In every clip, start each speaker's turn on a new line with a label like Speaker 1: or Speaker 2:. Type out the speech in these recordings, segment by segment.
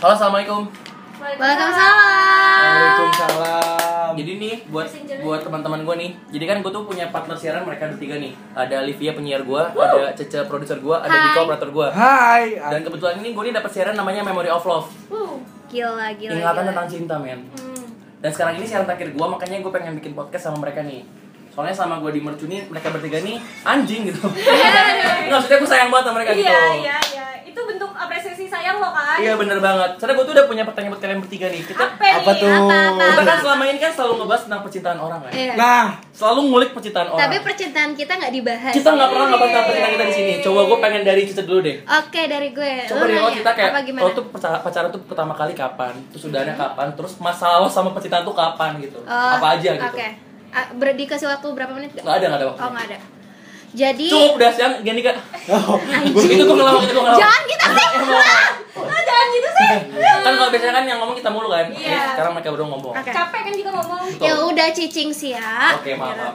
Speaker 1: Halo, assalamualaikum.
Speaker 2: Waalaikumsalam.
Speaker 3: Waalaikumsalam.
Speaker 1: Jadi nih buat buat teman-teman gue nih. Jadi kan gue tuh punya partner siaran mereka bertiga nih. Ada Livia penyiar gue, ada Cece produser gue, ada. Diko operator gue.
Speaker 3: Hai.
Speaker 1: Dan kebetulan ini gue nih dapat siaran namanya Memory of Love.
Speaker 2: Gila, gila.
Speaker 1: Ingatan
Speaker 2: gila.
Speaker 1: tentang cinta, men.
Speaker 2: Hmm.
Speaker 1: Dan sekarang ini siaran terakhir gue, makanya gue pengen bikin podcast sama mereka nih. Soalnya sama gue di mercu nih, mereka bertiga nih anjing gitu. Nggak, maksudnya gue sayang banget sama mereka gitu.
Speaker 4: Iya, iya, iya. Itu bentuk apresiasi sayang lo kan?
Speaker 1: Iya bener banget. Soalnya gue tuh udah punya pertanyaan buat kalian bertiga nih. Kita
Speaker 4: Apa,
Speaker 3: Apa
Speaker 4: nih?
Speaker 3: tuh?
Speaker 2: Apa, apa?
Speaker 1: kita kan selama ini kan selalu ngebahas tentang percintaan orang kan.
Speaker 2: Iya.
Speaker 3: Nah,
Speaker 1: Selalu ngulik percintaan orang.
Speaker 2: Tapi percintaan kita nggak dibahas.
Speaker 1: kita nggak pernah ngebahas tentang percintaan kita di sini. Coba gue pengen dari Cica dulu deh.
Speaker 2: Oke, dari gue.
Speaker 1: Coba deh lo kita kayak
Speaker 2: apa gimana?
Speaker 1: lo tuh pacaran, tuh pertama kali kapan? Terus udahannya kapan? Terus masalah sama percintaan tuh kapan gitu?
Speaker 2: Oh,
Speaker 1: Apa aja gitu?
Speaker 2: Oke. Ah, ber- dikasih waktu berapa menit?
Speaker 1: Nggak ada nggak ada waktu.
Speaker 2: Oh, nggak ada. Jadi
Speaker 1: Cukup udah siang gini kak.
Speaker 3: oh,
Speaker 1: itu gue ngelawak itu ngelawak.
Speaker 2: Jangan kita sih.
Speaker 4: Ah, jangan gitu sih.
Speaker 1: kan kalau biasanya kan yang ngomong kita mulu kan.
Speaker 4: Iya.
Speaker 1: Ini Sekarang mereka berdua ngomong.
Speaker 2: Oke.
Speaker 4: Capek kan juga ngomong.
Speaker 2: Ya udah cicing sih ya.
Speaker 1: Oke maaf. maaf.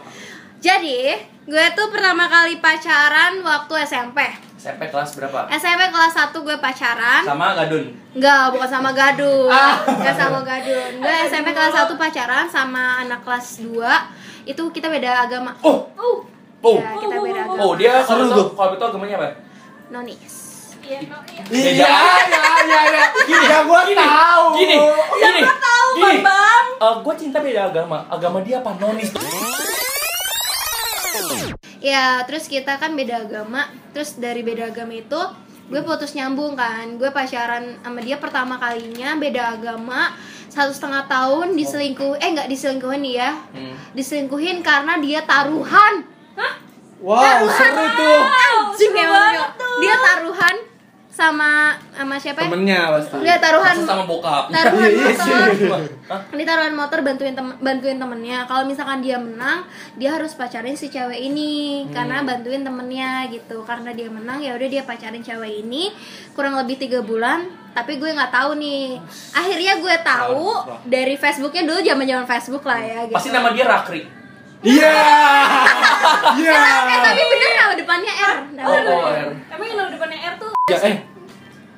Speaker 2: Jadi, gue tuh pertama kali pacaran waktu SMP.
Speaker 1: SMP kelas berapa?
Speaker 2: SMP kelas 1 gue pacaran.
Speaker 1: Sama Gadun.
Speaker 2: Enggak, bukan sama Gadun.
Speaker 1: Ah.
Speaker 2: Enggak sama Gadun. Gue SMP kelas 1 pacaran sama anak kelas 2. Itu kita beda agama.
Speaker 1: Oh,
Speaker 4: Uh,
Speaker 1: oh,
Speaker 2: Ya, kita beda agama.
Speaker 1: oh dia kalau
Speaker 3: Seru
Speaker 1: itu
Speaker 3: tuh.
Speaker 1: kalau itu agamanya apa?
Speaker 2: Nonis.
Speaker 4: iya, iya.
Speaker 3: iya, iya, iya, iya.
Speaker 1: Gini,
Speaker 3: Ya gua
Speaker 1: gini,
Speaker 3: tahu.
Speaker 1: Gini, gini,
Speaker 4: tahu,
Speaker 1: gini.
Speaker 4: Bang.
Speaker 1: Eh, gue cinta beda agama. Agama dia apa? Nonis.
Speaker 2: Ya, terus kita kan beda agama. Terus dari beda agama itu gue putus nyambung kan. Gue pacaran sama dia pertama kalinya beda agama satu setengah tahun diselingkuh eh nggak diselingkuhin ya
Speaker 1: Hmm.
Speaker 2: diselingkuhin karena dia taruhan
Speaker 3: Wow, seru tuh.
Speaker 2: Anjing
Speaker 4: seru
Speaker 2: emang
Speaker 4: banget
Speaker 2: dia. dia taruhan sama sama siapa ya?
Speaker 3: Temennya pasti.
Speaker 2: dia taruhan
Speaker 1: Masa sama bokap.
Speaker 2: taruhan
Speaker 3: Iya, iya,
Speaker 2: motor
Speaker 1: Hah?
Speaker 2: ini taruhan motor bantuin tem bantuin temennya kalau misalkan dia menang dia harus pacarin si cewek ini karena bantuin temennya gitu karena dia menang ya udah dia pacarin cewek ini kurang lebih tiga bulan tapi gue nggak tahu nih akhirnya gue tahu dari Facebooknya dulu zaman zaman Facebook lah ya gitu
Speaker 1: Pasti nama dia Rakri.
Speaker 3: Iya. Iya.
Speaker 2: eh tapi bener nama depannya R nama
Speaker 1: Oh,
Speaker 2: depannya
Speaker 1: oh,
Speaker 2: R.
Speaker 4: Emang yang depannya R tuh
Speaker 1: Ya, eh.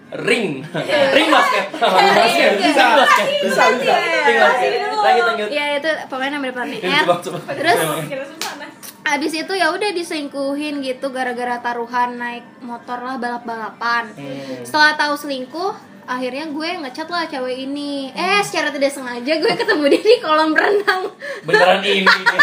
Speaker 1: Ring. Ring basket. Ring basket.
Speaker 2: Iya.
Speaker 1: Ring basket.
Speaker 3: Bisa, bisa.
Speaker 1: Ring basket. Lanjut, lanjut.
Speaker 2: ya itu pokoknya nama depannya
Speaker 1: Ini
Speaker 2: R terus. Abis itu ya udah diselingkuhin gitu gara-gara taruhan naik motor lah balap-balapan.
Speaker 1: Hmm.
Speaker 2: Setelah tahu selingkuh, akhirnya gue ngechat lah cewek ini. Eh, secara tidak sengaja gue ketemu dia di kolam renang.
Speaker 1: Beneran ini dia.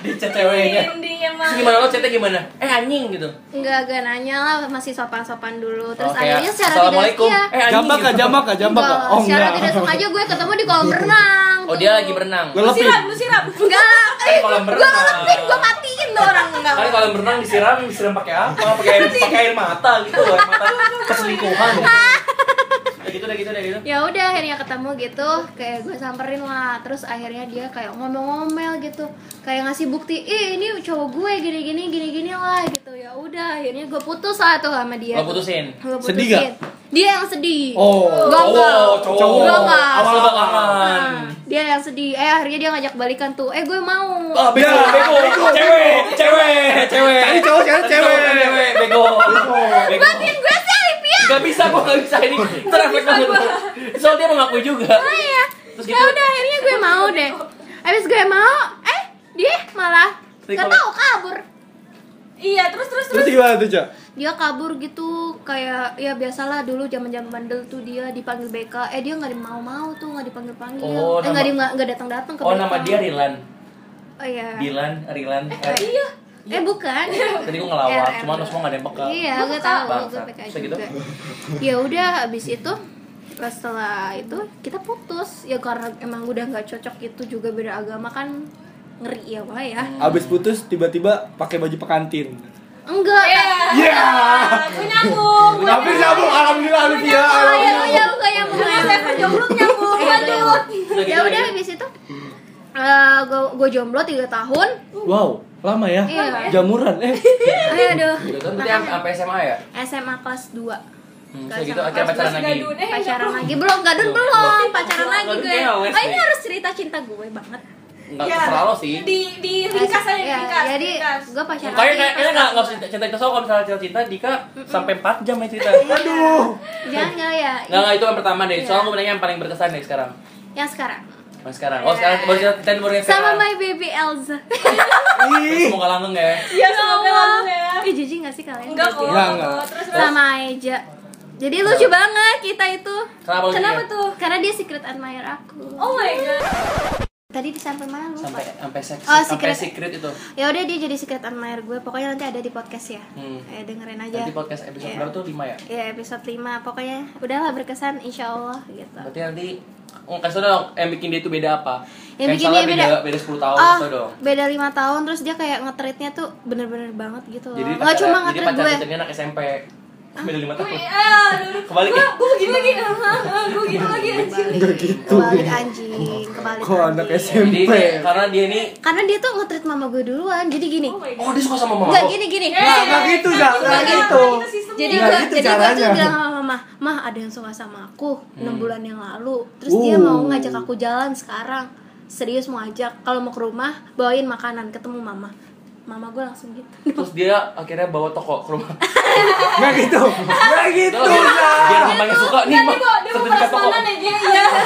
Speaker 1: Di chat ceweknya. Terus gimana lo chatnya gimana? Eh anjing gitu.
Speaker 2: Enggak, agak nanya lah masih sopan-sopan dulu. Terus
Speaker 1: Oh, kayak,
Speaker 2: akhirnya secara tidak
Speaker 1: Assalamualaikum.
Speaker 2: iya.
Speaker 1: Eh anjing.
Speaker 3: Jambak kah,
Speaker 1: gitu.
Speaker 3: jambak kah, jambak?
Speaker 2: Enggak,
Speaker 3: Oh,
Speaker 2: secara
Speaker 3: enggak.
Speaker 2: tidak sengaja gue ketemu di kolam renang.
Speaker 1: Oh dia lagi berenang.
Speaker 3: Gue
Speaker 4: Lu
Speaker 3: lepin.
Speaker 4: siram, lu siram.
Speaker 2: Enggak lah.
Speaker 1: Kan kolam
Speaker 2: Gue
Speaker 1: renang.
Speaker 2: ngelepin, gue matiin tuh orang enggak.
Speaker 1: Kan kalau berenang disiram, disiram pakai apa? Pakai air, pakai air mata gitu loh, air mata keselingkuhan. Udah gitu, udah gitu, udah gitu.
Speaker 2: ya udah akhirnya ketemu gitu kayak gue samperin lah terus akhirnya dia kayak ngomel-ngomel gitu kayak ngasih bukti ih ini cowok gue gini gini gini gini lah gitu ya udah akhirnya gue putus lah tuh sama dia
Speaker 1: Lo putusin.
Speaker 2: Gua
Speaker 3: Sedih
Speaker 2: putusin. dia yang sedih
Speaker 3: Oh.
Speaker 2: Gua enggak.
Speaker 1: cowok.
Speaker 2: Enggak.
Speaker 1: Awal
Speaker 2: Nah,
Speaker 1: belakangan.
Speaker 2: dia yang sedih eh akhirnya dia ngajak balikan tuh eh gue mau
Speaker 1: Ah, bego,
Speaker 3: Ya,
Speaker 1: bego,
Speaker 3: bego,
Speaker 1: cewek, cewek, cewek.
Speaker 3: Tadi cowok, cewek.
Speaker 1: cewek, bego. Bego.
Speaker 2: gue
Speaker 1: Gak bisa, gua gak bisa ini. Terrefleks banget. Soalnya dia mengakui juga.
Speaker 2: oh iya
Speaker 1: Terus
Speaker 2: ya
Speaker 1: gitu.
Speaker 2: udah akhirnya gue mau deh abis gue mau eh dia malah gak tahu kabur
Speaker 4: Iya, terus terus
Speaker 3: Terus
Speaker 4: terus.
Speaker 3: gimana tuh, Cak?
Speaker 2: dia kabur gitu kayak ya biasalah dulu zaman zaman bandel tuh dia dipanggil BK eh dia nggak mau mau tuh nggak dipanggil panggil
Speaker 1: Oh,
Speaker 2: eh
Speaker 1: nama-
Speaker 2: nggak di nggak datang datang ke
Speaker 1: Oh,
Speaker 2: BK.
Speaker 1: nama dia Rilan.
Speaker 2: oh iya
Speaker 1: Dilan, Rilan.
Speaker 2: Eh, iya eh bukan
Speaker 1: Tadi gua ngelawak,
Speaker 2: RM.
Speaker 1: cuma lo semua gak ada yang peka.
Speaker 2: iya gue tahu gue
Speaker 1: gitu?
Speaker 2: juga ya udah habis itu pas setelah itu kita putus ya karena emang udah nggak cocok itu juga beda agama kan ngeri ya pak ya
Speaker 3: Abis putus tiba-tiba pakai baju pekantin.
Speaker 2: enggak
Speaker 4: Iya.
Speaker 3: Iya.
Speaker 4: Gue nyambung.
Speaker 3: Tapi nyambung alhamdulillah Alivia.
Speaker 2: oh ya
Speaker 3: alhamdulillah.
Speaker 2: ya enggak yang bukan
Speaker 4: Saya jomblo nyambung. Lanjut.
Speaker 1: Udah gitu,
Speaker 2: ya udah
Speaker 1: udah
Speaker 2: habis itu eh gue gue jomblo tiga tahun
Speaker 3: Wow, lama ya?
Speaker 2: Iya.
Speaker 3: Jamuran eh.
Speaker 2: Ayo aduh
Speaker 1: kan berarti sampai SMA ya?
Speaker 2: SMA kelas 2
Speaker 1: Hmm,
Speaker 2: Kelas
Speaker 1: gitu akhirnya pacaran lagi.
Speaker 4: gadun.
Speaker 2: Pacaran lagi belum gadun belum pacaran lagi gue
Speaker 1: kayak
Speaker 2: oh ini
Speaker 1: nih.
Speaker 2: harus cerita cinta gue banget
Speaker 1: Enggak
Speaker 4: Iya.
Speaker 1: terserah lo sih.
Speaker 4: Di di ringkas aja,
Speaker 2: Ya,
Speaker 4: ringkas.
Speaker 2: jadi
Speaker 4: ringkas.
Speaker 2: gue pacaran
Speaker 1: Kayaknya
Speaker 2: lagi
Speaker 1: kayaknya
Speaker 2: pas
Speaker 1: nggak nggak
Speaker 2: kelas
Speaker 1: usah cerita kita soal kalau misalnya cerita cinta Dika sampai 4 jam ya cerita.
Speaker 3: Aduh.
Speaker 2: jangan nggak ya
Speaker 1: Nggak nggak itu yang pertama deh.
Speaker 2: Iya.
Speaker 1: Soalnya gue nanya yang paling berkesan deh sekarang.
Speaker 2: yang sekarang
Speaker 1: Mas sekarang. Oh sekarang baru cerita cerita baru yang
Speaker 2: sama
Speaker 1: sekarang.
Speaker 2: my baby Elza
Speaker 3: Ih.
Speaker 1: Semoga langgeng ya.
Speaker 4: Iya, semoga langsung ya.
Speaker 2: Ih jijik gak sih kalian?
Speaker 4: Enggak kok.
Speaker 3: Enggak, enggak.
Speaker 4: Terus.
Speaker 2: Sama Aja Jadi lucu banget kita itu
Speaker 1: Kenapa
Speaker 4: Kenapa tuh?
Speaker 2: Karena dia secret admirer aku
Speaker 4: Oh my god.
Speaker 2: Tadi sampai mana lupa
Speaker 1: Sampai sampai seksi,
Speaker 2: Oh,
Speaker 1: sampai
Speaker 2: secret.
Speaker 1: secret itu.
Speaker 2: Ya udah dia jadi secret admirer gue Pokoknya nanti ada di podcast ya
Speaker 1: Hmm.
Speaker 2: Eh dengerin aja
Speaker 1: Nanti podcast episode
Speaker 2: Iya.
Speaker 1: berapa tuh 5 ya?
Speaker 2: Ya episode 5 Pokoknya udahlah berkesan insya Allah gitu
Speaker 1: Berarti nanti Oh, kasih dong, yang bikin dia itu beda apa?
Speaker 2: Yang
Speaker 1: Kayak
Speaker 2: bikin dia
Speaker 1: beda,
Speaker 2: beda-
Speaker 1: beda 10 tahun,
Speaker 2: Oh,
Speaker 1: kasih dong
Speaker 2: beda lima tahun terus dia kayak nge-treatnya tuh bener-bener banget gitu loh.
Speaker 1: Jadi
Speaker 2: Nggak cuma
Speaker 1: jadi
Speaker 2: nge-treat
Speaker 1: pacar
Speaker 2: gue.
Speaker 1: anak SMP Beda 5 tahun
Speaker 4: ah, aduh.
Speaker 1: Kebalik
Speaker 4: Gua
Speaker 1: ya?
Speaker 4: gua begini lagi. Gua gitu lagi anjir.
Speaker 3: Enggak gitu.
Speaker 2: Kebalik anjing, kebalik
Speaker 3: Kok anak
Speaker 2: anjing.
Speaker 3: SMP?
Speaker 1: Jadi karena dia ini
Speaker 2: Karena dia tuh nge-treat mama gue duluan. Jadi gini.
Speaker 4: Oh
Speaker 1: Oh dia suka sama mama
Speaker 2: Enggak
Speaker 1: lo?
Speaker 2: gini gini.
Speaker 3: Nggak, nggak gitu, Zak. Nggak gitu.
Speaker 2: Jadi
Speaker 3: Nggak
Speaker 2: gue
Speaker 3: gitu
Speaker 2: jadi gue tuh bilang sama mama, "Mah, ada yang suka sama aku 6 bulan yang lalu." Terus dia
Speaker 3: Uh.
Speaker 2: mau ngajak aku jalan sekarang. Serius mau ajak kalau mau ke rumah bawain makanan ketemu mama. Mama gue langsung gitu.
Speaker 1: Terus dia akhirnya bawa toko ke rumah
Speaker 3: Nggak gitu. Nggak gitu.
Speaker 1: Biar
Speaker 3: Zak.
Speaker 1: biar mamanya suka nih Mak,
Speaker 4: dia mau dia mau
Speaker 1: sertifikat toko
Speaker 4: ya dia. Iya.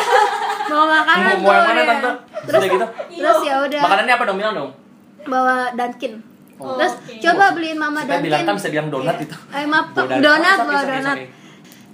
Speaker 2: Bawa makanan
Speaker 1: Mau mau yang mana
Speaker 2: dia.
Speaker 1: tante?
Speaker 2: Terus
Speaker 1: gitu
Speaker 2: terus ya udah
Speaker 1: Makanannya apa dong bilang dong?
Speaker 2: bawa Dunkin.
Speaker 1: Oh.
Speaker 2: Terus
Speaker 4: Oke.
Speaker 2: coba beliin mama
Speaker 1: Kita
Speaker 2: Dunkin.
Speaker 1: bilang kan bisa bilang donat
Speaker 2: Iya.
Speaker 1: itu
Speaker 2: Eh maaf, donat,
Speaker 1: donat. Oh, sorry,
Speaker 2: donat.
Speaker 1: sorry.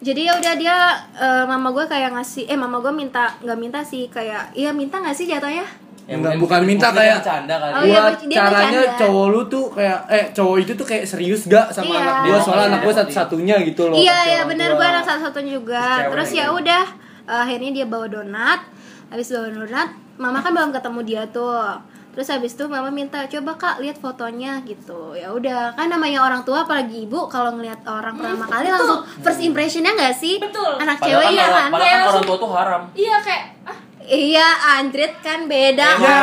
Speaker 2: Jadi ya udah dia eh, mama gue kayak ngasih eh mama gue minta nggak minta sih kayak iya minta nggak sih jatuhnya?
Speaker 1: Ya,
Speaker 3: Enggak,
Speaker 1: mungkin-
Speaker 3: bukan minta kayak-
Speaker 1: bercanda kali
Speaker 2: Oh, iya,
Speaker 3: caranya
Speaker 2: bercanda.
Speaker 3: cowok lu tuh kayak eh cowok itu tuh kayak serius gak sama
Speaker 2: Iya.
Speaker 3: anak gua soalnya
Speaker 1: Iya.
Speaker 3: anak gua satu-satunya gitu loh.
Speaker 2: iya iya
Speaker 3: tua.
Speaker 2: gue anak satu-satunya juga.
Speaker 1: Terus cewek
Speaker 2: Terus ya udah eh, akhirnya dia bawa donat. Habis bawa donat, mama kan belum ketemu dia tuh. Terus habis itu mama minta coba kak lihat fotonya gitu. Ya udah kan namanya orang tua apalagi ibu kalau ngelihat orang pertama kali langsung first impressionnya nggak sih?
Speaker 4: Betul.
Speaker 2: Anak
Speaker 1: Padahal
Speaker 2: cewek
Speaker 1: kan
Speaker 2: ya
Speaker 1: orang-
Speaker 2: kan?
Speaker 1: Padahal kan
Speaker 4: Kayak
Speaker 1: orang tua tuh haram
Speaker 4: Iya kayak ah,
Speaker 2: Iya, Andrit kan beda.
Speaker 3: Ya.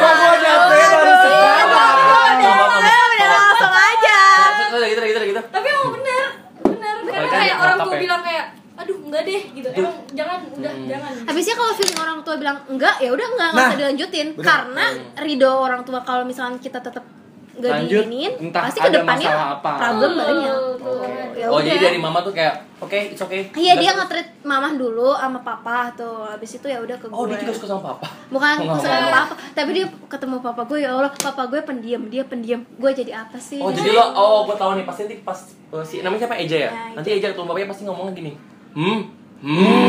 Speaker 3: Kok gua nyampe baru sekarang.
Speaker 2: Udah, udah langsung aja.
Speaker 1: Udah gitu, udah gitu, udah gitu
Speaker 4: tapi emang bener bener karena kayak orang tua
Speaker 1: ya?
Speaker 4: bilang kayak aduh enggak deh gitu emang jangan udah
Speaker 1: Hmm.
Speaker 4: jangan
Speaker 2: Habisnya kalau feeling orang tua bilang enggak, ya udah enggak, enggak
Speaker 3: Nah,
Speaker 2: usah dilanjutin.
Speaker 3: bener.
Speaker 2: Karena ridho orang tua kalau misalkan kita tetap
Speaker 3: Lanjut,
Speaker 2: diinin,
Speaker 3: entah
Speaker 2: pasti
Speaker 3: masalah apa.
Speaker 2: problem banyak. Ya
Speaker 1: Oh
Speaker 2: udah.
Speaker 1: jadi dari mama tuh kayak Oke, it's okay
Speaker 2: Iya dia
Speaker 1: Udah.
Speaker 2: nge-treat mamah dulu sama papa tuh. Habis itu ya udah ke gue.
Speaker 1: Oh dia juga suka sama papa
Speaker 2: Bukan
Speaker 1: Oh, nggak
Speaker 2: sama
Speaker 1: apa-apa.
Speaker 2: papa, tapi dia ketemu papa gue ya Allah, papa gue pendiam, dia pendiam. Gue jadi apa sih?
Speaker 1: Oh jadi lo, oh gue tahu nih pasti nanti pas uh, si namanya siapa Eja ya?
Speaker 2: Ya.
Speaker 1: Nanti Eja ketemu bapaknya pasti ngomongnya gini, hmm, hmm.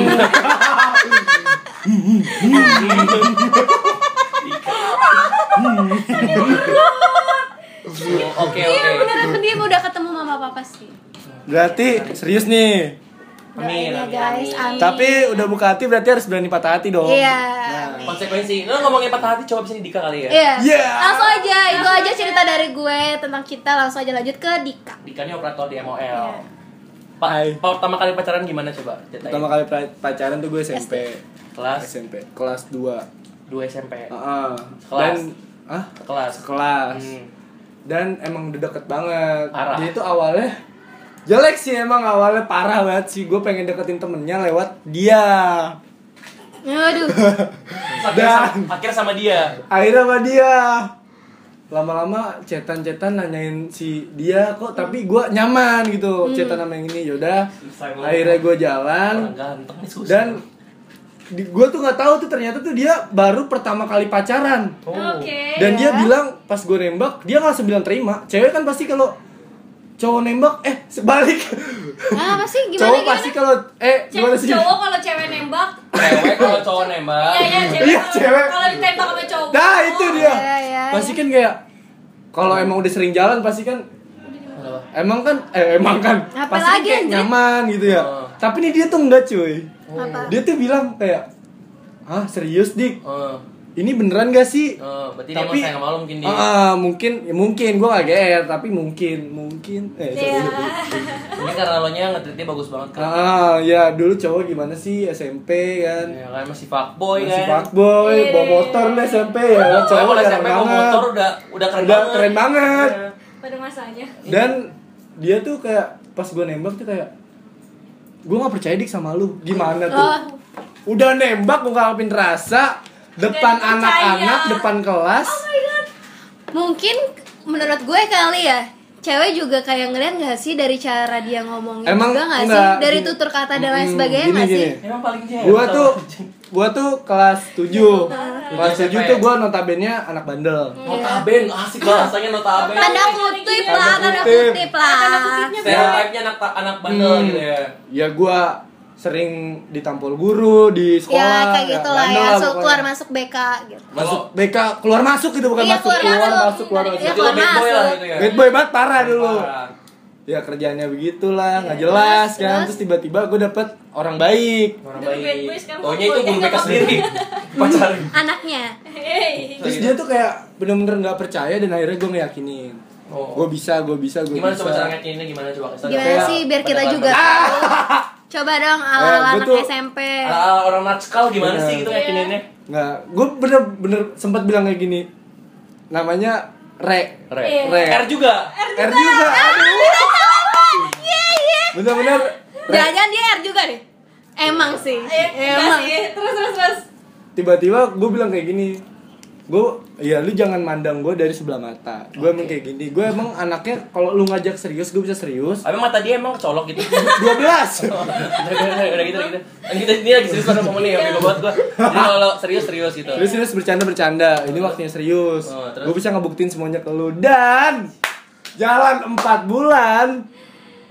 Speaker 1: Oke
Speaker 2: Iya
Speaker 1: oke.
Speaker 2: beneran pendiam udah ketemu mama papa sih.
Speaker 3: Berarti serius nih.
Speaker 1: Amin,
Speaker 2: ya
Speaker 1: amin,
Speaker 2: guys,
Speaker 1: amin.
Speaker 2: amin.
Speaker 3: Tapi udah buka hati berarti harus berani patah hati dong.
Speaker 2: Iya.
Speaker 3: Nah.
Speaker 1: Konsekuensi. Lo ngomongin patah hati coba sini Dika kali ya.
Speaker 2: Iya.
Speaker 3: Iya.
Speaker 2: Langsung aja, itu aja cerita dari gue tentang kita. Langsung aja lanjut ke Dika.
Speaker 1: Dika ini operator di MOL.
Speaker 2: Iya.
Speaker 1: Pak,
Speaker 3: Hai.
Speaker 1: pertama kali pacaran gimana coba? Ceritain.
Speaker 3: Pertama kali pacaran tuh gue SMP.
Speaker 1: Kelas
Speaker 3: SMP kelas 2.
Speaker 1: 2 SMP.
Speaker 3: Heeh.
Speaker 1: Kelas.
Speaker 3: Dan ah,
Speaker 1: Kelas.
Speaker 3: kelas.
Speaker 1: Hmm.
Speaker 3: Dan emang udah deket banget.
Speaker 1: Parah.
Speaker 3: Dia tuh awalnya jelek sih emang awalnya parah banget sih. Gue pengen deketin temennya lewat dia.
Speaker 2: Aduh.
Speaker 3: Dan-
Speaker 1: sama, akhirnya sama dia.
Speaker 3: akhirnya sama dia lama-lama cetan-cetan nanyain si dia kok tapi gue nyaman gitu cetan sama yang ini yaudah akhirnya gue jalan
Speaker 1: Orang ganteng nih susah.
Speaker 3: dan gue tuh nggak tahu tuh ternyata tuh dia baru pertama kali pacaran
Speaker 1: Oh.
Speaker 4: Oke.
Speaker 3: dan dia
Speaker 2: ya.
Speaker 3: bilang pas gue nembak dia nggak sembilan terima cewek kan pasti kalau cowok nembak eh sebalik
Speaker 2: Nah, apa sih gimana
Speaker 3: cowok
Speaker 2: gimana?
Speaker 3: pasti kalau eh gimana sih
Speaker 4: cowok kalau cewek nembak
Speaker 1: Cewek kalau cowok nembak.
Speaker 4: iya iya cewek
Speaker 3: Iya,
Speaker 4: kalau-
Speaker 3: cewek.
Speaker 4: kalau ditembak sama cowok
Speaker 3: nah itu dia
Speaker 2: Iya, iya.
Speaker 3: pasti kan kayak kalau emang udah sering jalan pasti kan? Emang kan, eh emang kan,
Speaker 2: Apa
Speaker 3: pasti kan
Speaker 2: lagi,
Speaker 3: kayak
Speaker 2: anjir?
Speaker 3: nyaman gitu ya.
Speaker 1: Oh.
Speaker 3: Tapi nih dia tuh enggak cuy.
Speaker 2: Apa?
Speaker 3: Dia tuh bilang kayak, ah serius dik,
Speaker 1: Oh.
Speaker 3: ini beneran gak sih?
Speaker 1: Oh, berarti dia
Speaker 3: tapi,
Speaker 1: emang sayang sama lo mungkin dia.
Speaker 3: Ah, ah, mungkin, ya mungkin gue gak GR, tapi mungkin, mungkin. Eh, sorry.
Speaker 4: Iya.
Speaker 1: Ini karena lo nya nge-treatnya bagus banget kan.
Speaker 3: Ah, ya dulu cowok gimana sih SMP kan?
Speaker 1: Ya kan masih fuckboy
Speaker 3: Masih
Speaker 1: kan.
Speaker 3: fuckboy,
Speaker 4: Iya.
Speaker 3: bawa motor nih SMP ya.
Speaker 1: Cowok
Speaker 3: Cowok
Speaker 1: SMP bawa motor udah udah keren
Speaker 3: Udah
Speaker 1: banget.
Speaker 3: keren banget.
Speaker 1: Iya.
Speaker 4: pada masanya
Speaker 3: Dan dia tuh kayak pas gue nembak tuh kayak gue nggak percaya dik sama lu. Gimana tuh?
Speaker 2: Oh,
Speaker 3: udah nembak gue ngungkapin rasa depan anak-anak depan kelas.
Speaker 2: Mungkin menurut gue kali ya cewek juga kayak ngeliat gak sih dari cara dia ngomongin
Speaker 3: Emang
Speaker 2: juga gak sih?
Speaker 3: enggak,
Speaker 2: dari
Speaker 3: gini.
Speaker 2: tutur kata dan lain sebagainya
Speaker 3: gini,
Speaker 2: gak sih?
Speaker 3: Gini.
Speaker 1: Emang paling
Speaker 3: gua tuh gua tuh kelas 7 kelas
Speaker 1: SMP.
Speaker 3: 7 tuh gua notabene anak bandel
Speaker 1: notaben asik bahasanya notaben.
Speaker 2: tanda kutip lah
Speaker 3: Tanda
Speaker 2: tanda
Speaker 3: kutip.
Speaker 2: lah
Speaker 1: Stereotipnya anak anak bandel
Speaker 3: Hmm.
Speaker 1: gitu ya.
Speaker 3: ya gua sering ditampol guru di sekolah
Speaker 2: ya kayak gitu lah
Speaker 3: bandel
Speaker 2: ya so,
Speaker 3: pokoknya.
Speaker 2: keluar masuk BK gitu
Speaker 3: masuk BK keluar masuk gitu bukan
Speaker 2: Iya,
Speaker 3: masuk
Speaker 2: keluar
Speaker 3: keluar
Speaker 2: masuk.
Speaker 3: masuk keluar
Speaker 2: Iya,
Speaker 3: masuk
Speaker 1: Itu
Speaker 2: keluar
Speaker 1: bad boy lah
Speaker 2: masuk.
Speaker 1: gitu ya.
Speaker 3: bad boy banget parah dulu
Speaker 1: Parah.
Speaker 3: Ya kerjaannya begitulah nggak jelas
Speaker 2: terus,
Speaker 3: kan
Speaker 2: terus?
Speaker 3: terus tiba-tiba gue dapet orang baik
Speaker 1: Orang baik.
Speaker 4: sekarang
Speaker 1: Taunya itu guru BK sendiri. Pacarin.
Speaker 2: anaknya
Speaker 4: Hey.
Speaker 3: terus dia tuh kayak bener-bener nggak percaya dan akhirnya gue ngeyakinin
Speaker 1: Oh.
Speaker 3: gue bisa gue bisa gue
Speaker 1: Gimana
Speaker 3: bisa
Speaker 1: coba cara ngajakinnya gimana coba tahu.
Speaker 2: gimana
Speaker 3: Kayak
Speaker 2: sih biar kita juga coba dong ala ala
Speaker 3: Eh, gua
Speaker 2: anak
Speaker 3: tuh-
Speaker 2: SMP
Speaker 1: Ala-ala orang natskal gimana
Speaker 3: Iya.
Speaker 1: sih gitu ngajakininnya?
Speaker 3: nggak gue bener-bener sempat bilang kayak gini namanya re
Speaker 1: Re.
Speaker 4: Iya.
Speaker 3: re
Speaker 1: R juga.
Speaker 3: R juga aduh bener-bener re.
Speaker 2: jangan dia R juga deh emang sih emang
Speaker 4: sih. Terus terus terus.
Speaker 3: tiba-tiba gue bilang kayak gini gue ya lu jangan mandang gue dari sebelah mata gue emang kayak gini gue emang anaknya kalau lu ngajak serius gue bisa serius
Speaker 1: Tapi mata dia emang kecolok gitu.
Speaker 3: 12
Speaker 1: udah, udah, gitu, udah gitu. Ini kita ini lagi serius pada momen nih, yang banget gua. Jadi kalau serius serius gitu.
Speaker 3: Terus serius bercanda bercanda. Ini waktunya serius.
Speaker 1: Oh?
Speaker 3: Gue bisa ngebuktiin semuanya ke lu dan jalan 4 bulan.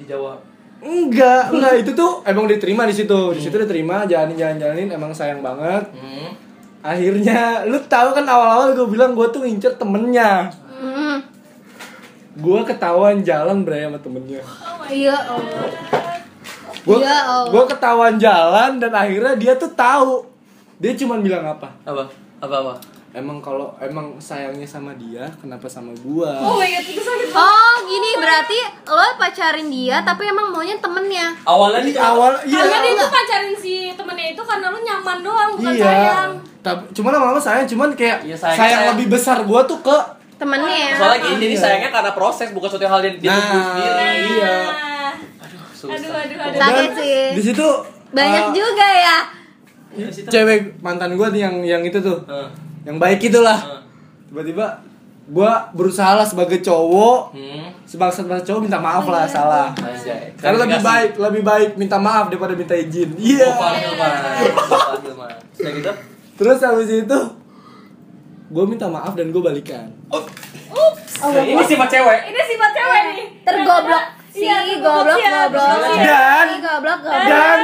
Speaker 1: Dijawab.
Speaker 3: Enggak, enggak itu tuh emang diterima di situ. Di situ diterima, jalanin jalan jalanin emang sayang banget.
Speaker 1: Hmm.
Speaker 3: Akhirnya lu tahu kan awal-awal gue bilang gue tuh ngincer temennya.
Speaker 2: Hmm.
Speaker 3: Gue ketahuan jalan bre sama temennya.
Speaker 2: iya Allah
Speaker 3: Gue
Speaker 2: Ya Allah.
Speaker 3: gue ketahuan jalan dan akhirnya dia tuh tahu. Dia cuman bilang apa?
Speaker 1: Apa? Apa apa?
Speaker 3: Emang kalau emang sayangnya sama dia, kenapa sama gua?
Speaker 4: Oh my god, itu sakit banget.
Speaker 2: oh gini berarti lo pacarin dia tapi emang maunya temennya
Speaker 1: Awalnya
Speaker 3: Di
Speaker 1: di
Speaker 3: awal iya.
Speaker 4: Karena dia tuh pacarin si temennya itu karena lu nyaman doang, bukan
Speaker 3: iya.
Speaker 4: sayang.
Speaker 3: Tapi cuman lama-lama sayang cuman kayak
Speaker 1: Iya,
Speaker 3: sayang,
Speaker 1: sayang- sayang.
Speaker 3: lebih besar gua tuh ke
Speaker 2: temennya
Speaker 1: Soalnya gini, jadi
Speaker 3: Iya.
Speaker 1: sayangnya karena proses bukan suatu hal yang dia
Speaker 3: Nah,
Speaker 1: tunggu sendiri.
Speaker 3: Iya.
Speaker 4: Nah,
Speaker 1: Aduh, susah.
Speaker 4: Aduh, aduh, aduh.
Speaker 2: Sakit sih.
Speaker 3: Di situ
Speaker 2: banyak
Speaker 3: uh,
Speaker 2: juga ya
Speaker 1: Di situ.
Speaker 3: Cewek mantan gua nih yang yang itu tuh.
Speaker 1: Heeh.
Speaker 3: Yang baik itulah.
Speaker 1: Heeh.
Speaker 3: Tiba-tiba gua berusaha lah sebagai cowok
Speaker 1: Hmm.
Speaker 3: sebangsat bahasa cowok minta maaf lah salah.
Speaker 1: Anjay.
Speaker 3: Karena lebih baik, lebih baik minta maaf daripada minta izin. Iya.
Speaker 1: Oh, Mas. Udah gitu?
Speaker 3: Terus habis itu gue minta maaf dan gue balikan.
Speaker 1: Nah, ini sifat cewek.
Speaker 4: Ini sifat cewek nih.
Speaker 2: tergoblok si
Speaker 4: Iya,
Speaker 2: goblok
Speaker 4: siap.
Speaker 2: goblok
Speaker 3: Dan
Speaker 2: goblok goblok
Speaker 3: dan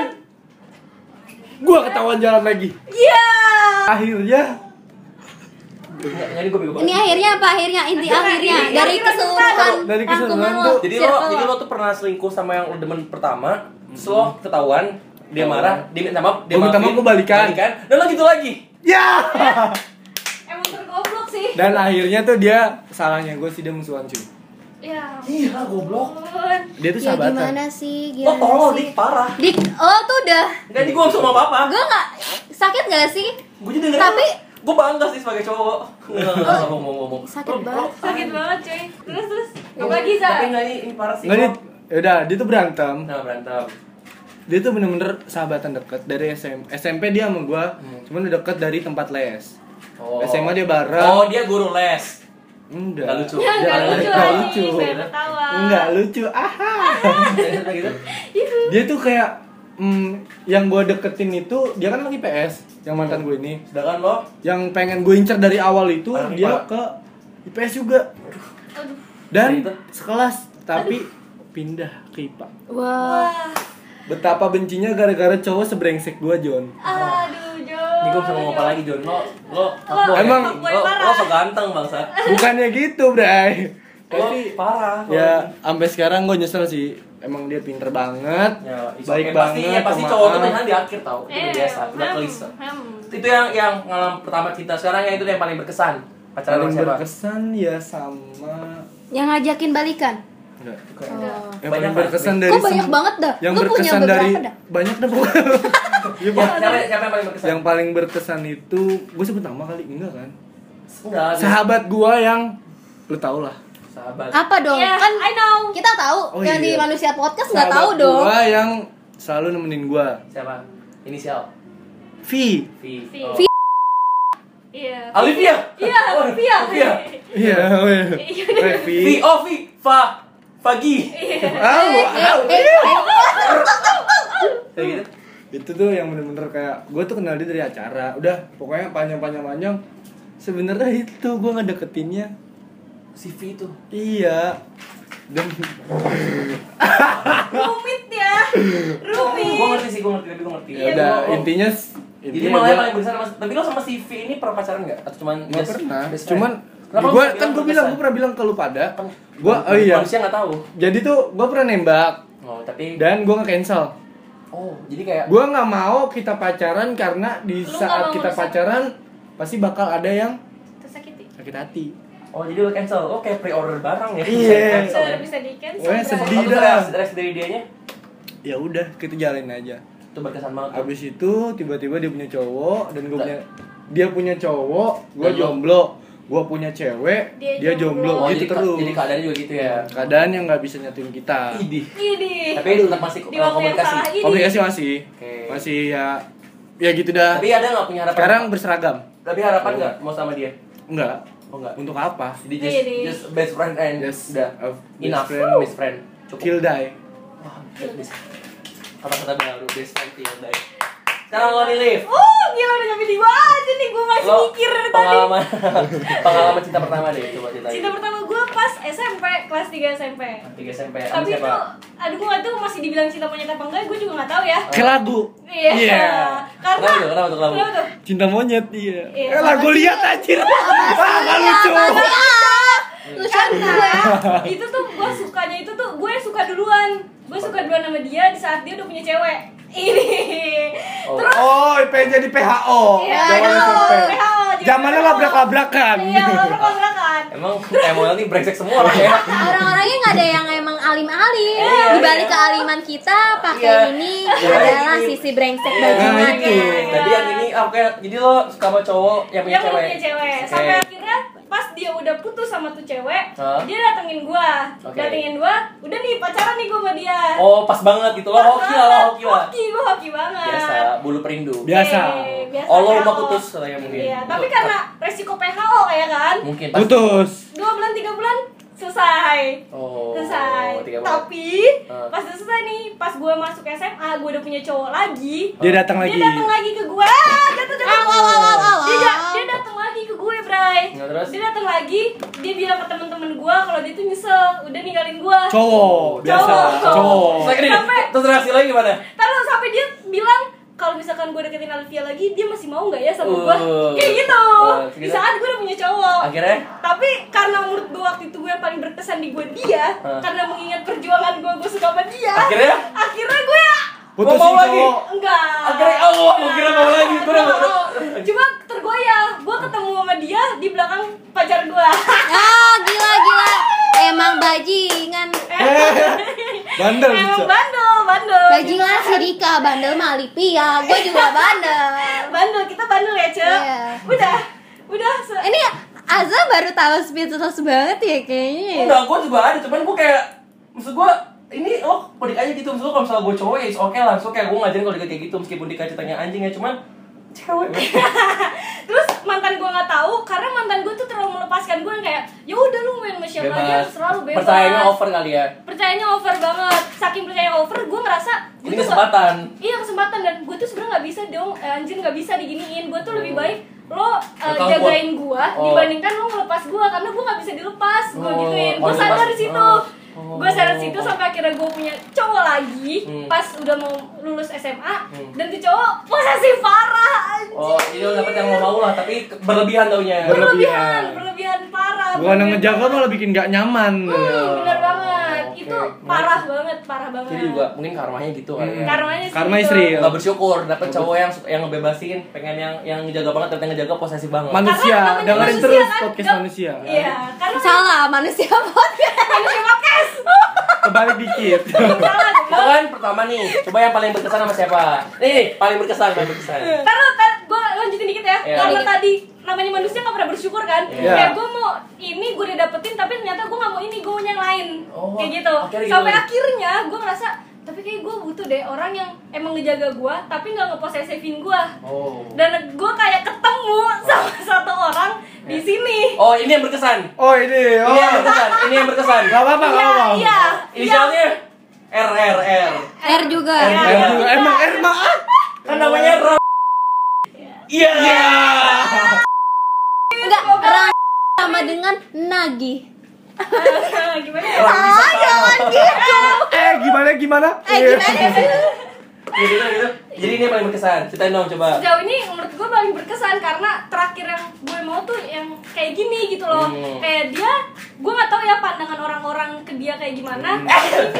Speaker 3: gue ketahuan jalan lagi.
Speaker 4: Iya.
Speaker 3: Akhirnya
Speaker 1: Nggak, Jadi gue bego
Speaker 2: ini akhirnya apa akhirnya inti akhirnya
Speaker 4: ini
Speaker 2: dari
Speaker 4: akhirnya
Speaker 2: keseluruhan
Speaker 3: Dari keseluruhan tuh.
Speaker 1: Jadi lo, jadi
Speaker 2: lo.
Speaker 1: tuh pernah selingkuh sama yang lo demen pertama, terus lo ketahuan, dia marah, dia minta maaf, dia
Speaker 3: Gua minta maaf, gua balikan.
Speaker 1: dan lo gitu lagi.
Speaker 3: ya.
Speaker 4: Emang tergoblok sih.
Speaker 3: Dan akhirnya tuh dia salahnya gue sih dia musuhan cuy.
Speaker 4: Ya.
Speaker 1: Iya, goblok.
Speaker 3: Dia tuh
Speaker 2: ya
Speaker 3: sahabatan.
Speaker 2: gimana sih
Speaker 1: Lo
Speaker 2: gimana
Speaker 1: tolol,
Speaker 2: sih
Speaker 1: dik, parah.
Speaker 2: dik lo tuh udah
Speaker 1: Enggak, di gue langsung ngomong apa-apa.
Speaker 2: gue nggak sakit gak sih
Speaker 1: Gue jadi denger,
Speaker 2: Tapi-
Speaker 1: gue bangga sih sebagai cowok. Enggak, enggak, ngomong, ngomong, ngomong.
Speaker 2: Sakit banget.
Speaker 4: Sakit banget, cuy. Terus terus. Gak lagi, Sa.
Speaker 1: Tapi enggak, ini, ini parah sih.
Speaker 3: Nggak dia,
Speaker 1: Bro.
Speaker 3: yaudah dia tuh berantem.
Speaker 1: Nah, berantem.
Speaker 3: Dia tuh bener-bener sahabatan deket dari SM, SMP dia sama gue,
Speaker 1: Hmm.
Speaker 3: cuman udah deket dari tempat les.
Speaker 1: Oh.
Speaker 3: SMA dia bareng.
Speaker 1: Oh, dia guru les.
Speaker 3: Enggak.
Speaker 1: Nggak lucu.
Speaker 4: Ya, nggak
Speaker 3: Jangan,
Speaker 4: lucu
Speaker 3: nggak
Speaker 4: lagi.
Speaker 3: lucu.
Speaker 4: Saya ketawa.
Speaker 3: Enggak lucu. Aha.
Speaker 1: Udah gitu.
Speaker 3: dia tuh kayak mm, yang gue deketin itu dia kan lagi PS yang mantan gue ini
Speaker 1: Sedangkan lo
Speaker 3: yang pengen gue incer dari awal itu
Speaker 1: Anak
Speaker 3: dia
Speaker 1: IPA.
Speaker 3: ke IPS juga
Speaker 4: Aduh.
Speaker 3: dan
Speaker 1: Gitu.
Speaker 3: sekelas tapi pindah ke IPA
Speaker 2: wah
Speaker 4: Wah.
Speaker 3: betapa bencinya gara-gara cowok sebrengsek gue John
Speaker 4: Aduh.
Speaker 1: Ini gue bisa ngomong apa lagi John Lo Lo fuckboy
Speaker 3: Emang-
Speaker 1: ya? Lo, lo so ganteng bangsa
Speaker 3: bukannya gitu bray
Speaker 1: Lo
Speaker 3: tapi
Speaker 1: parah
Speaker 3: ya sampai sekarang gue nyesel sih emang dia pinter banget
Speaker 1: Ya,
Speaker 3: baik
Speaker 1: okay. pasti,
Speaker 3: banget
Speaker 1: ya, pasti cowok tuh di akhir tau Itu
Speaker 4: Eh,
Speaker 1: biasa, udah kelisa. Itu yang yang pengalaman pertama kita Sekarang yang itu yang paling berkesan Pacaran
Speaker 3: paling
Speaker 1: siapa?
Speaker 3: berkesan ya sama
Speaker 2: yang ngajakin balikan
Speaker 3: enggak
Speaker 2: oh.
Speaker 3: yang
Speaker 1: Banyak
Speaker 3: paling berkesan dari
Speaker 2: kok banyak banget dah
Speaker 3: yang
Speaker 2: lu punya
Speaker 3: berkesan
Speaker 2: beberapa
Speaker 3: dari
Speaker 2: dah
Speaker 3: banyak dah pokoknya Iya,
Speaker 1: Ya,
Speaker 3: Pak.
Speaker 1: siapa, siapa yang paling berkesan?
Speaker 3: yang paling berkesan itu gue sebut nama kali enggak kan
Speaker 1: Enggak,
Speaker 3: sahabat gua yang lu tau lah
Speaker 1: Sahabat
Speaker 2: apa dong
Speaker 4: Iya,
Speaker 2: kan
Speaker 4: I know.
Speaker 2: kita tahu
Speaker 3: Oh,
Speaker 2: yang di
Speaker 3: iya.
Speaker 2: manusia podcast nggak tahu dong
Speaker 3: gua yang selalu nemenin gua
Speaker 1: Siapa? Inisial
Speaker 3: V
Speaker 1: V
Speaker 4: V.
Speaker 1: Oh.
Speaker 2: V.
Speaker 4: Iya.
Speaker 1: Alivia.
Speaker 4: Iya,
Speaker 1: Oh,
Speaker 4: Alivia.
Speaker 3: Iya.
Speaker 4: Iya.
Speaker 1: Vi, oh Vi, Fa, Fagi.
Speaker 3: Ah.
Speaker 2: Eh, eh,
Speaker 1: Kayak gitu.
Speaker 3: itu tuh yang bener-bener kayak gue tuh kenal dia dari acara udah pokoknya panjang-panjang panjang sebenarnya itu gue ngedeketinnya
Speaker 1: Si Vi itu.
Speaker 3: iya dan
Speaker 4: Rumit ya. Rumit.
Speaker 1: Gue ngerti sih, gue ngerti, tapi gue ngerti.
Speaker 3: ya udah
Speaker 1: Gua-
Speaker 3: intinya
Speaker 1: Jadi
Speaker 3: intinya
Speaker 1: malah yang paling besar mas. Tapi lo sama si V ini pernah pacaran nggak? Atau cuman
Speaker 3: nggak
Speaker 1: just
Speaker 3: pernah cuman
Speaker 1: Kenapa
Speaker 3: gue kan gue bilang gue pernah bilang ke lu pada
Speaker 1: Kan
Speaker 3: gue oh iya
Speaker 1: Manusia nggak tahu.
Speaker 3: jadi tuh gue pernah nembak
Speaker 1: Oh, tapi
Speaker 3: dan gue nge cancel
Speaker 1: oh, jadi kayak
Speaker 3: gue nggak mau kita pacaran karena di
Speaker 4: Lu nggak
Speaker 3: saat kita pacaran pasti bakal ada yang
Speaker 4: Tersakiti.
Speaker 3: sakit hati
Speaker 1: Oh, jadi lo cancel. Oh, kayak pre-order barang ya.
Speaker 3: Iya.
Speaker 1: Bisa cancel ya.
Speaker 4: Sudah bisa di cancel.
Speaker 3: Wah, sedih. Dah.
Speaker 1: reaksi, reaksi dari dianya
Speaker 3: ya udah kita jalanin aja
Speaker 1: itu berkesan banget. tuh.
Speaker 3: Abis itu tiba-tiba dia punya cowok dan gue punya dia punya cowok, gue
Speaker 1: lo-
Speaker 3: jomblo, gue punya cewek,
Speaker 4: Dia
Speaker 3: dia, jomblo,
Speaker 1: Oh,
Speaker 3: gitu
Speaker 1: jadi,
Speaker 3: terus.
Speaker 1: jadi keadaannya juga gitu ya.
Speaker 3: Keadaan yang nggak bisa nyatuin kita.
Speaker 1: Idih.
Speaker 4: Ini.
Speaker 1: Tapi tetap masih
Speaker 4: di waktu yang
Speaker 1: komunikasi.
Speaker 4: salah.
Speaker 3: Komunikasi masih,
Speaker 1: Oke.
Speaker 3: masih ya, ya gitu dah.
Speaker 1: Tapi ada nggak punya harapan?
Speaker 3: Sekarang berseragam,
Speaker 1: Tapi harapan nggak mau sama dia?
Speaker 3: enggak?
Speaker 1: Oh enggak.
Speaker 3: Untuk apa?
Speaker 1: Jadi just,
Speaker 4: Ini.
Speaker 1: just best friend and
Speaker 3: Just
Speaker 1: udah
Speaker 3: best
Speaker 1: enough
Speaker 3: friend.
Speaker 1: best friend. Cukup.
Speaker 3: Kill die.
Speaker 1: Wah. Kata-kata baru best friend kill die. Sekarang lo nih Liv.
Speaker 4: Oh, gila udah nyampe di bawah aja nih gue masih
Speaker 1: Lo
Speaker 4: mikir dari tadi.
Speaker 1: pengalaman pengalaman cinta pertama deh coba ceritain.
Speaker 4: Cinta pertama gue pas SMP, kelas 3 SMP.
Speaker 1: Tiga SMP. Sama
Speaker 4: Tapi itu,
Speaker 1: siapa?
Speaker 4: aduh gue gak tahu masih dibilang cinta monyet apa enggak, gue juga gak tahu ya.
Speaker 3: Ke lagu.
Speaker 4: Iya.
Speaker 3: Iya.
Speaker 4: Karena
Speaker 1: Kenapa tuh? Kenapa tuh lagu?
Speaker 4: Kenapa tuh?
Speaker 3: Cinta monyet iya.
Speaker 4: Iya,
Speaker 3: eh lagu lihat anjir. Ah, lucu.
Speaker 2: lu gue
Speaker 4: itu tuh gue sukanya itu tuh gue suka duluan. Gue suka duluan sama dia di saat dia udah punya cewek. Ini.
Speaker 1: Oh.
Speaker 4: Terus
Speaker 3: Oh, pengen jadi PHO.
Speaker 4: Iya. PHO,
Speaker 3: Zamannya labrak-labrakan.
Speaker 4: Iya, labrak-labrakan.
Speaker 1: Emang Emil nih brengsek semua lah ya.
Speaker 2: orang-orangnya nggak ada yang emang alim-alim
Speaker 1: Iya,
Speaker 2: di balik
Speaker 1: iya.
Speaker 2: kealiman kita pakai
Speaker 1: Iya.
Speaker 2: ini
Speaker 1: Iya,
Speaker 2: adalah
Speaker 1: ini.
Speaker 2: sisi brengsek
Speaker 1: Iya,
Speaker 2: bajingan
Speaker 3: itu.
Speaker 2: ya
Speaker 1: Jadi yang ini ah, oke, jadi lo suka sama cowok yang punya
Speaker 4: yang
Speaker 1: cewek.
Speaker 4: punya cewek sampai akhirnya pas dia udah putus sama tuh cewek
Speaker 1: Hah?
Speaker 4: dia datengin gua
Speaker 1: Oke.
Speaker 4: datengin gua udah nih pacaran nih gua sama dia
Speaker 1: Oh, pas banget gitu. Lo
Speaker 4: Pas
Speaker 1: hoki lah, lo hoki lah.
Speaker 4: hoki gua hoki banget
Speaker 1: Biasa, bulu perindu.
Speaker 3: Biasa.
Speaker 4: Eh, biasa
Speaker 1: Oh, lo rumah putus katanya mungkin.
Speaker 4: iya tapi karena resiko PHO ya kan
Speaker 1: mungkin pas
Speaker 3: Putus.
Speaker 4: dua bulan tiga bulan selesai
Speaker 1: Oh,
Speaker 4: selesai
Speaker 1: bulan.
Speaker 4: tapi
Speaker 1: Ah.
Speaker 4: pas udah selesai nih pas gua masuk SMA gua udah punya cowok lagi
Speaker 3: Dia datang lagi.
Speaker 4: dia datang lagi ke gue ah, jatuh jatuh gue
Speaker 1: Nah, terus?
Speaker 4: dia datang lagi dia bilang ke teman-teman gue kalau dia tuh nyesel udah ninggalin gue
Speaker 3: Cowok, biasa.
Speaker 4: Cowok.
Speaker 1: Terus
Speaker 4: Sampai-
Speaker 1: terus reaksi lo gimana?
Speaker 4: taruh sampai dia bilang kalau misalkan gue deketin Alvia lagi dia masih mau nggak ya sama gue
Speaker 1: Uh.
Speaker 4: kayak gitu
Speaker 1: Uh,
Speaker 4: di saat gue udah punya cowok
Speaker 1: Akhirnya?
Speaker 4: tapi karena menurut gue waktu itu gue yang paling berkesan di gue dia
Speaker 1: Uh.
Speaker 4: karena mengingat perjuangan gue gue suka sama dia
Speaker 1: Akhirnya?
Speaker 4: akhirnya gue ya
Speaker 3: Putusin
Speaker 1: Mau lagi?
Speaker 4: enggak
Speaker 1: Akhirnya, oh, mau kira mau lagi. Gue udah
Speaker 4: cuma tergoyah gue ketemu sama dia di belakang pacar gue
Speaker 2: ah gila gila emang bajingan
Speaker 3: Bandel
Speaker 4: emang
Speaker 3: bisa.
Speaker 4: bandel bandel.
Speaker 2: Bajingan si Rika bandel mah Alipia. Gue juga bandel.
Speaker 4: Bandel kita bandel ya cek
Speaker 2: Iya.
Speaker 4: udah udah se-
Speaker 2: ini Azza baru tahu speechless banget ya kayaknya. Ya.
Speaker 1: Enggak, gue juga ada, cuman gue kayak Maksud gue, ini lo pedik aja gitu. Maksud lo kalau misalnya gue cowok ya oke lah. Maksud kayak gue ngajarin kalau kayak gitu Meskipun dia ceritanya anjing ya, cuman Cewek.
Speaker 4: Terus mantan gue nggak tahu karena mantan gue tuh terlalu melepaskan. Gue kayak ya udah lu main sama siapa aja selalu bebas.
Speaker 1: Percayanya over kali ya.
Speaker 4: Percayanya over banget. Saking percaya over gue ngerasa gua
Speaker 1: Ini kesempatan
Speaker 4: nggak- iya kesempatan. Dan gue tuh sebenarnya nggak bisa dong eh, anjir nggak bisa diginiin. Gue tuh lebih baik lo uh, jagain gue
Speaker 1: oh.
Speaker 4: dibandingkan lo ngelepas gue karena gue nggak bisa dilepas. Gue
Speaker 1: Oh,
Speaker 4: gituin.
Speaker 1: Oh,
Speaker 4: gue sadar di situ.
Speaker 1: Oh. Oh.
Speaker 4: gue di situ sampai akhirnya gue punya cowok lagi
Speaker 1: Hmm.
Speaker 4: pas udah mau lulus SMA
Speaker 1: Hmm.
Speaker 4: dan tuh cowok posesif parah anjir.
Speaker 1: Oh, jadi lo dapet yang lo mau lah, tapi berlebihan taunya
Speaker 3: Berlebihan.
Speaker 4: berlebihan parah
Speaker 3: Bukan yang ngejaga malah bikin gak nyaman.
Speaker 4: Hmm, bener banget. Itu parah banget parah banget
Speaker 1: Jadi juga mungkin karmanya gitu kali ya
Speaker 4: karmanya sih
Speaker 3: Karma
Speaker 4: gitu.
Speaker 3: istri.
Speaker 1: Gak bersyukur, dapet cowok yang yang ngebebasin, pengen yang yang ngejaga banget, ternyata ngejaga posesif banget.
Speaker 3: Manusia,
Speaker 4: Karena
Speaker 3: dengerin
Speaker 4: manusia
Speaker 3: terus
Speaker 4: kan,
Speaker 3: podcast
Speaker 4: nggak-
Speaker 3: manusia.
Speaker 4: iya karena
Speaker 2: salah manusia podcast
Speaker 4: manusia podcast
Speaker 3: Kebalik dikit.
Speaker 4: salah
Speaker 1: kan pertama nih, coba yang paling berkesan sama siapa? Nih, paling berkesan, paling berkesan.
Speaker 4: Gue lanjutin dikit ya.
Speaker 1: Iya.
Speaker 4: Karena tadi namanya manusia gak pernah bersyukur kan.
Speaker 1: Iya.
Speaker 4: Kayak gue mau ini gue udah dapetin tapi ternyata gue gak mau ini gue mau yang lain.
Speaker 1: Oh,
Speaker 4: Kayak gitu.
Speaker 1: akhirnya
Speaker 4: Sampai
Speaker 1: gitu.
Speaker 4: akhirnya gue ngerasa tapi kayak gue butuh deh orang yang emang ngejaga gue tapi nggak ngeposesifin gue
Speaker 1: Oh.
Speaker 4: dan gue kayak ketemu sama satu orang di sini
Speaker 1: Oh, ini yang berkesan.
Speaker 3: Oh ini, oh.
Speaker 1: Ini yang berkesan. Ini yang berkesan.
Speaker 3: Gak apa-apa, gak
Speaker 4: iya
Speaker 3: apa-apa.
Speaker 4: iya
Speaker 1: Inisialnya R R R.
Speaker 2: R juga
Speaker 1: Iya.
Speaker 3: juga. Emang R maaf.
Speaker 1: Kan namanya R. Iya.
Speaker 2: enggak Ran sama dengan Nagi
Speaker 4: iya. gimana ya?
Speaker 2: ah jangan gitu
Speaker 3: Eh gimana gimana?
Speaker 2: eh gimana sih
Speaker 1: Gitu, gitu, gitu. Jadi ini yang paling berkesan. Ceritain dong coba.
Speaker 4: sejauh ini menurut gue paling berkesan karena terakhir yang gue mau tuh yang kayak gini gitu loh
Speaker 1: Hmm.
Speaker 4: kayak dia gue nggak tahu ya pandangan orang-orang ke dia kayak gimana
Speaker 1: Hmm.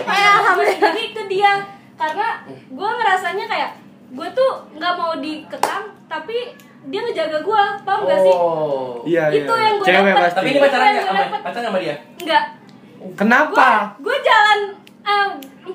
Speaker 4: eh alhamdulillah ini ke dia karena gue ngerasanya kayak gue tuh nggak mau dikekang tapi dia ngejaga gue paham gak sih
Speaker 1: Oh.
Speaker 3: Iya, iya.
Speaker 4: Itu yang
Speaker 3: Cewek
Speaker 4: dapet.
Speaker 3: pasti.
Speaker 1: Tapi ini pacaran nggak
Speaker 4: gue
Speaker 1: pacaran sama dia?
Speaker 4: enggak
Speaker 3: Kenapa?
Speaker 4: gue jalan eh,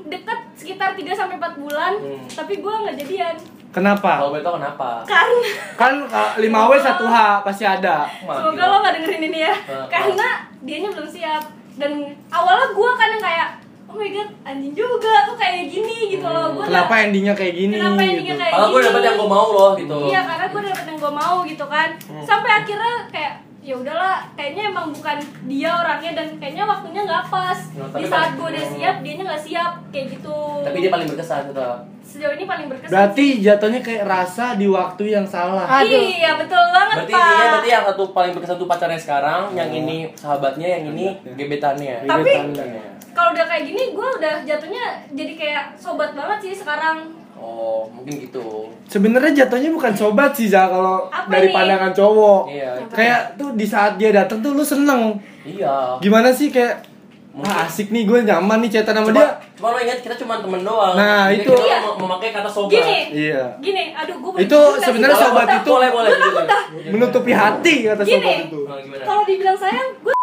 Speaker 4: deket sekitar 3 sampai 4 bulan
Speaker 1: Hmm.
Speaker 4: tapi gue nggak jadian
Speaker 3: Kenapa?
Speaker 1: Kalau boleh kenapa?
Speaker 4: karena
Speaker 3: Kan uh, 5W 1H pasti ada.
Speaker 4: Semoga lo gak dengerin ini ya
Speaker 1: Heeh.
Speaker 4: Karena dianya belum siap Dan awalnya gue kan yang kayak Oh my god, anjing juga Kok kayak gini gitu loh gua
Speaker 3: Kenapa
Speaker 4: nggak-
Speaker 3: endingnya kayak gini?
Speaker 4: Kenapa endingnya
Speaker 3: gitu.
Speaker 4: kayak
Speaker 1: Kalau gue dapet yang gue mau loh gitu.
Speaker 4: Iya karena gue dapet yang gue mau gitu kan
Speaker 3: Hmm.
Speaker 4: Sampai akhirnya kayak ya udahlah kayaknya emang bukan dia orangnya dan kayaknya waktunya nggak pas
Speaker 1: Nah,
Speaker 4: di saat gue udah siap dianya nggak siap kayak gitu
Speaker 1: Tapi dia paling berkesan tetap.
Speaker 4: sejauh ini paling berkesan
Speaker 3: Berarti jatuhnya kayak rasa di waktu yang salah.
Speaker 2: Aduh.
Speaker 4: iya betul banget
Speaker 1: Berarti
Speaker 4: pak
Speaker 1: intinya berarti yang satu paling berkesan tuh pacarnya sekarang, yang ini sahabatnya, yang ini gebetannya.
Speaker 4: Tapi-
Speaker 3: Gebetannya.
Speaker 4: kalau udah kayak gini gue udah jatuhnya jadi kayak sobat banget sih sekarang
Speaker 1: Oh, mungkin gitu.
Speaker 3: Sebenarnya jatuhnya bukan sobat sih Za kalau dari
Speaker 4: nih?
Speaker 3: pandangan cowok.
Speaker 1: Iya.
Speaker 3: Kayak tuh di saat dia datang tuh lu seneng.
Speaker 1: Iya.
Speaker 3: Gimana sih kayak
Speaker 1: Mungkin-
Speaker 3: ah, asik nih gue nyaman nih cetan sama
Speaker 1: Cuma,
Speaker 3: dia.
Speaker 1: cuma lo ingat kita cuma temen doang.
Speaker 3: Nah,
Speaker 1: Jadi
Speaker 3: itu.
Speaker 1: Kita
Speaker 4: Iya.
Speaker 1: mem- memakai kata sobat.
Speaker 4: Gini.
Speaker 3: Iya.
Speaker 4: gini aduh gue
Speaker 3: Itu sebenarnya sobat
Speaker 1: boleh,
Speaker 3: itu
Speaker 1: boleh boleh.
Speaker 4: Gua takut dah.
Speaker 3: Menutupi hati kata
Speaker 4: Gini.
Speaker 3: sobat itu.
Speaker 1: Oh,
Speaker 4: kalau dibilang sayang gue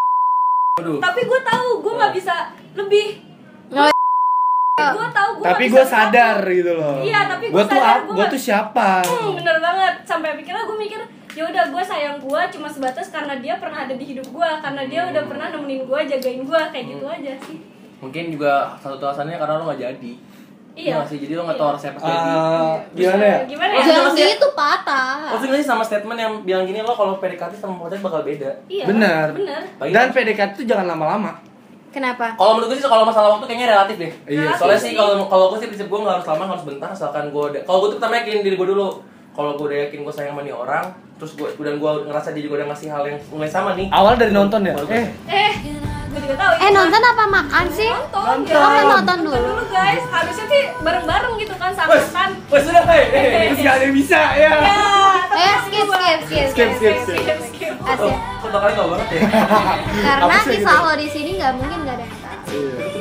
Speaker 1: Aduh.
Speaker 4: tapi gue tahu gue nggak bisa lebih gue tahu gue
Speaker 3: Tapi gue sadar gitu loh.
Speaker 4: Iya, tapi
Speaker 3: gue
Speaker 4: gua
Speaker 3: tuh
Speaker 4: sadar,
Speaker 3: ap-
Speaker 4: gua
Speaker 3: gue tuh siapa?
Speaker 4: hmm, bener banget sampai akhirnya gue mikir ya udah gue sayang gue cuma sebatas karena dia pernah ada di hidup gue karena dia udah pernah nemenin gue jagain gue kayak gitu aja sih
Speaker 1: Mungkin juga satu alasannya karena lo gak jadi.
Speaker 4: iya
Speaker 1: Iya sih, jadi lo gak tau pas jadi.
Speaker 3: Ah, gimana ya?
Speaker 4: gimana ya
Speaker 2: jangan
Speaker 1: maksudnya-
Speaker 2: gitu patah
Speaker 1: gak sih sama statement yang bilang gini lo kalau PDKT sama pacar bakal beda?
Speaker 4: iya
Speaker 3: Bener.
Speaker 4: bener
Speaker 3: Dan PDKT itu jangan lama-lama.
Speaker 2: Kenapa
Speaker 1: Kalau menurut gue sih kalau masalah waktu kayaknya relatif deh.
Speaker 3: Iya
Speaker 1: Soalnya
Speaker 4: sih.
Speaker 1: kalau kalau gue sih prinsip gue nggak harus lama nggak harus bentar asalkan gue udah. Kalau gue tuh pertama yakin diri gue dulu. Kalau gue udah yakin gue sayang sama nih orang, terus gue dan gue ngerasa dia juga udah ngasih hal yang mulai sama nih.
Speaker 3: Awal dari nonton ya? Eh,
Speaker 4: eh gue juga tahu
Speaker 2: eh nonton apa makan sih
Speaker 4: nonton,
Speaker 3: Nonton.
Speaker 4: ya.
Speaker 2: Oh, nonton dulu.
Speaker 4: guys harusnya sih bareng-bareng gitu kan sama
Speaker 1: Wes,
Speaker 4: kan
Speaker 1: wes sudah hei, hei.
Speaker 3: terus gak ada yang bisa ya.
Speaker 4: ya
Speaker 2: eh skip skip skip
Speaker 3: Skip, skip, skip.
Speaker 1: Oh,
Speaker 2: Asik.
Speaker 1: kok kalian gak banget ya?
Speaker 2: karena kisah
Speaker 3: gitu?
Speaker 2: lo di sini nggak mungkin nggak ada yang tahu
Speaker 3: Iya.